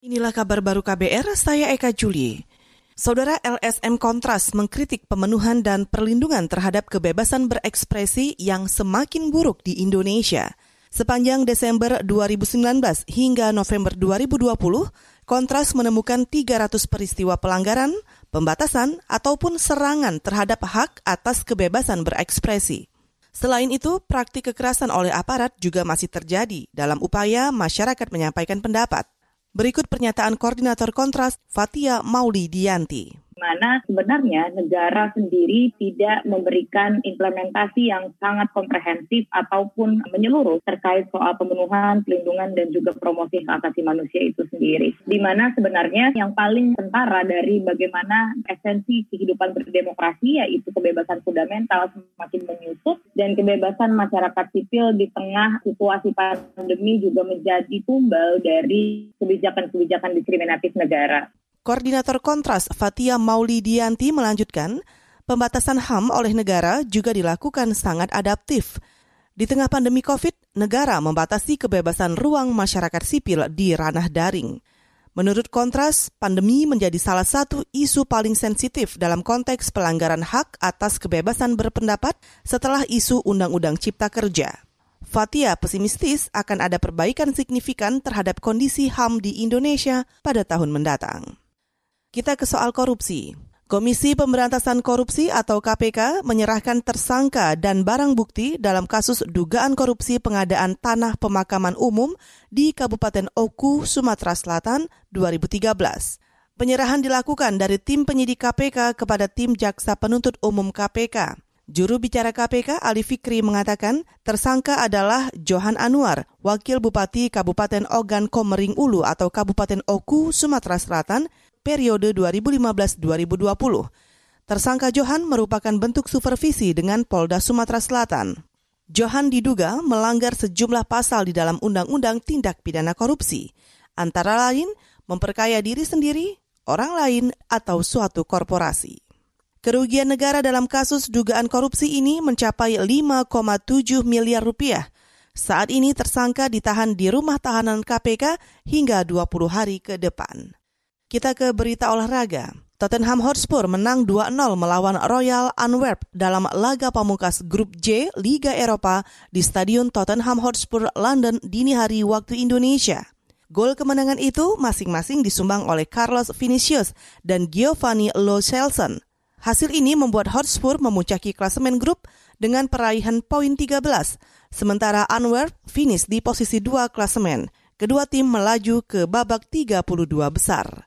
Inilah kabar baru KBR, saya Eka Juli. Saudara LSM Kontras mengkritik pemenuhan dan perlindungan terhadap kebebasan berekspresi yang semakin buruk di Indonesia. Sepanjang Desember 2019 hingga November 2020, Kontras menemukan 300 peristiwa pelanggaran, pembatasan, ataupun serangan terhadap hak atas kebebasan berekspresi. Selain itu, praktik kekerasan oleh aparat juga masih terjadi dalam upaya masyarakat menyampaikan pendapat. Berikut pernyataan Koordinator Kontras Fatia Mauli Dianti mana sebenarnya negara sendiri tidak memberikan implementasi yang sangat komprehensif ataupun menyeluruh terkait soal pemenuhan, pelindungan, dan juga promosi hak asasi manusia itu sendiri. Di mana sebenarnya yang paling tentara dari bagaimana esensi kehidupan berdemokrasi yaitu kebebasan fundamental semakin menyusut dan kebebasan masyarakat sipil di tengah situasi pandemi juga menjadi tumbal dari kebijakan-kebijakan diskriminatif negara. Koordinator Kontras Fatia Maulidianti melanjutkan, pembatasan HAM oleh negara juga dilakukan sangat adaptif. Di tengah pandemi COVID, negara membatasi kebebasan ruang masyarakat sipil di ranah daring. Menurut Kontras, pandemi menjadi salah satu isu paling sensitif dalam konteks pelanggaran hak atas kebebasan berpendapat setelah isu Undang-Undang Cipta Kerja. Fatia pesimistis akan ada perbaikan signifikan terhadap kondisi HAM di Indonesia pada tahun mendatang. Kita ke soal korupsi. Komisi Pemberantasan Korupsi atau KPK menyerahkan tersangka dan barang bukti dalam kasus dugaan korupsi pengadaan tanah pemakaman umum di Kabupaten Oku, Sumatera Selatan 2013. Penyerahan dilakukan dari tim penyidik KPK kepada tim Jaksa Penuntut Umum KPK. Juru bicara KPK Ali Fikri mengatakan tersangka adalah Johan Anwar, Wakil Bupati Kabupaten Ogan Komering Ulu atau Kabupaten Oku, Sumatera Selatan periode 2015-2020. Tersangka Johan merupakan bentuk supervisi dengan Polda Sumatera Selatan. Johan diduga melanggar sejumlah pasal di dalam Undang-Undang Tindak Pidana Korupsi, antara lain memperkaya diri sendiri, orang lain, atau suatu korporasi. Kerugian negara dalam kasus dugaan korupsi ini mencapai 5,7 miliar rupiah. Saat ini tersangka ditahan di rumah tahanan KPK hingga 20 hari ke depan. Kita ke berita olahraga. Tottenham Hotspur menang 2-0 melawan Royal Antwerp dalam laga pamungkas grup J Liga Eropa di Stadion Tottenham Hotspur London dini hari waktu Indonesia. Gol kemenangan itu masing-masing disumbang oleh Carlos Vinicius dan Giovanni Lo Celson. Hasil ini membuat Hotspur memuncaki klasemen grup dengan peraihan poin 13, sementara Antwerp finish di posisi 2 klasemen. Kedua tim melaju ke babak 32 besar.